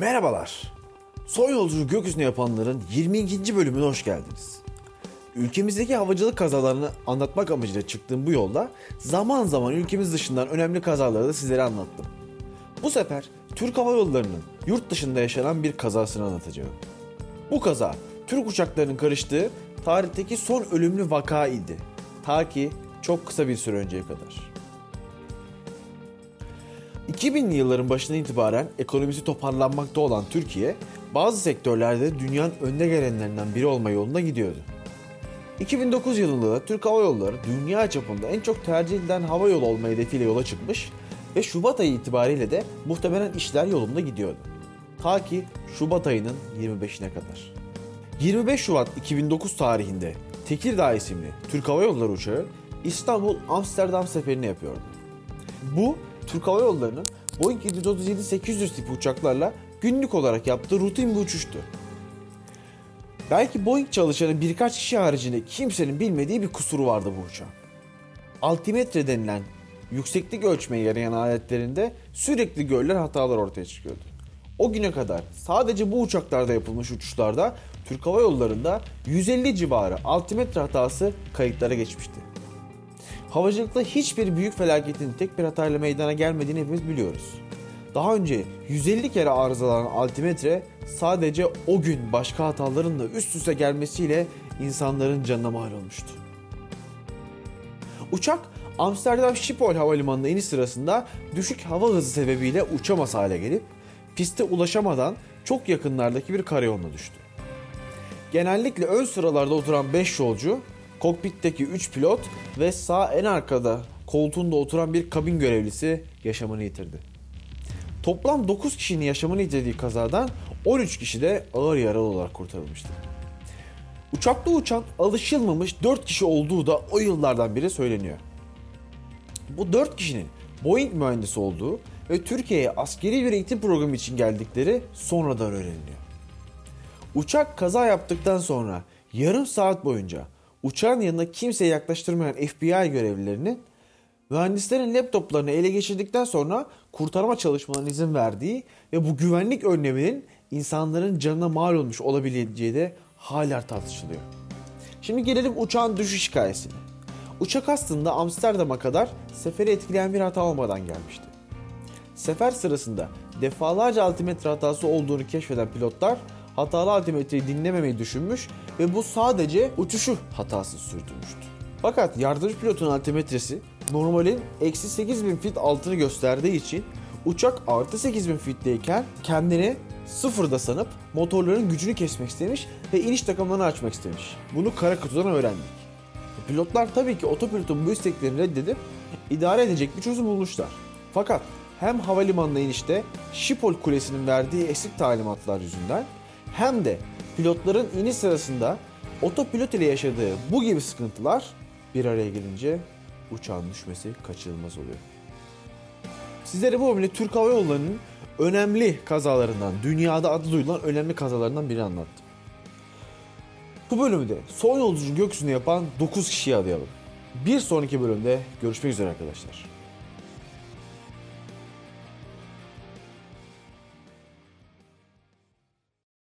Merhabalar. Son yolculuğu gökyüzüne yapanların 22. bölümüne hoş geldiniz. Ülkemizdeki havacılık kazalarını anlatmak amacıyla çıktığım bu yolda zaman zaman ülkemiz dışından önemli kazaları da sizlere anlattım. Bu sefer Türk Hava Yolları'nın yurt dışında yaşanan bir kazasını anlatacağım. Bu kaza Türk uçaklarının karıştığı tarihteki son ölümlü vaka idi. Ta ki çok kısa bir süre önceye kadar. 2000'li yılların başından itibaren ekonomisi toparlanmakta olan Türkiye, bazı sektörlerde dünyanın önde gelenlerinden biri olma yolunda gidiyordu. 2009 yılında da Türk Hava Yolları dünya çapında en çok tercih edilen hava yolu olma hedefiyle yola çıkmış ve Şubat ayı itibariyle de muhtemelen işler yolunda gidiyordu. Ta ki Şubat ayının 25'ine kadar. 25 Şubat 2009 tarihinde Tekirdağ isimli Türk Hava Yolları uçağı İstanbul-Amsterdam seferini yapıyordu. Bu Türk Hava Yolları'nın Boeing 737-800 tipi uçaklarla günlük olarak yaptığı rutin bir uçuştu. Belki Boeing çalışanı birkaç kişi haricinde kimsenin bilmediği bir kusuru vardı bu uçağın. Altimetre denilen yükseklik ölçmeye yarayan aletlerinde sürekli görülen hatalar ortaya çıkıyordu. O güne kadar sadece bu uçaklarda yapılmış uçuşlarda Türk Hava Yolları'nda 150 civarı altimetre hatası kayıtlara geçmişti. Havacılıkta hiçbir büyük felaketin tek bir hatayla meydana gelmediğini hepimiz biliyoruz. Daha önce 150 kere arızalanan altimetre sadece o gün başka hataların da üst üste gelmesiyle insanların canına mal olmuştu. Uçak Amsterdam Schiphol Havalimanı'na iniş sırasında düşük hava hızı sebebiyle uçamaz hale gelip piste ulaşamadan çok yakınlardaki bir karayoluna düştü. Genellikle ön sıralarda oturan 5 yolcu, kokpitteki 3 pilot ve sağ en arkada koltuğunda oturan bir kabin görevlisi yaşamını yitirdi. Toplam 9 kişinin yaşamını yitirdiği kazadan 13 kişi de ağır yaralı olarak kurtarılmıştı. Uçakta uçan alışılmamış 4 kişi olduğu da o yıllardan beri söyleniyor. Bu 4 kişinin Boeing mühendisi olduğu ve Türkiye'ye askeri bir eğitim programı için geldikleri sonradan öğreniliyor. Uçak kaza yaptıktan sonra yarım saat boyunca uçağın yanına kimseye yaklaştırmayan FBI görevlilerinin mühendislerin laptoplarını ele geçirdikten sonra kurtarma çalışmalarına izin verdiği ve bu güvenlik önleminin insanların canına mal olmuş olabileceği de hala tartışılıyor. Şimdi gelelim uçağın düşüş hikayesine. Uçak aslında Amsterdam'a kadar seferi etkileyen bir hata olmadan gelmişti. Sefer sırasında defalarca altimetre hatası olduğunu keşfeden pilotlar hatalı altimetreyi dinlememeyi düşünmüş ve bu sadece uçuşu hatasız sürdürmüştü. Fakat yardımcı pilotun altimetresi normalin eksi 8000 fit altını gösterdiği için uçak artı 8000 fitteyken kendini sıfırda sanıp motorların gücünü kesmek istemiş ve iniş takımlarını açmak istemiş. Bunu kara kutudan öğrendik. Pilotlar tabii ki otopilotun bu isteklerini reddedip idare edecek bir çözüm bulmuşlar. Fakat hem havalimanına inişte Schiphol Kulesi'nin verdiği eksik talimatlar yüzünden hem de pilotların iniş sırasında otopilot ile yaşadığı bu gibi sıkıntılar bir araya gelince uçağın düşmesi kaçınılmaz oluyor. Sizlere bu bölümde Türk Hava Yolları'nın önemli kazalarından, dünyada adı duyulan önemli kazalarından biri anlattım. Bu bölümde son yolculuğu gökyüzüne yapan 9 kişiyi adayalım. Bir sonraki bölümde görüşmek üzere arkadaşlar.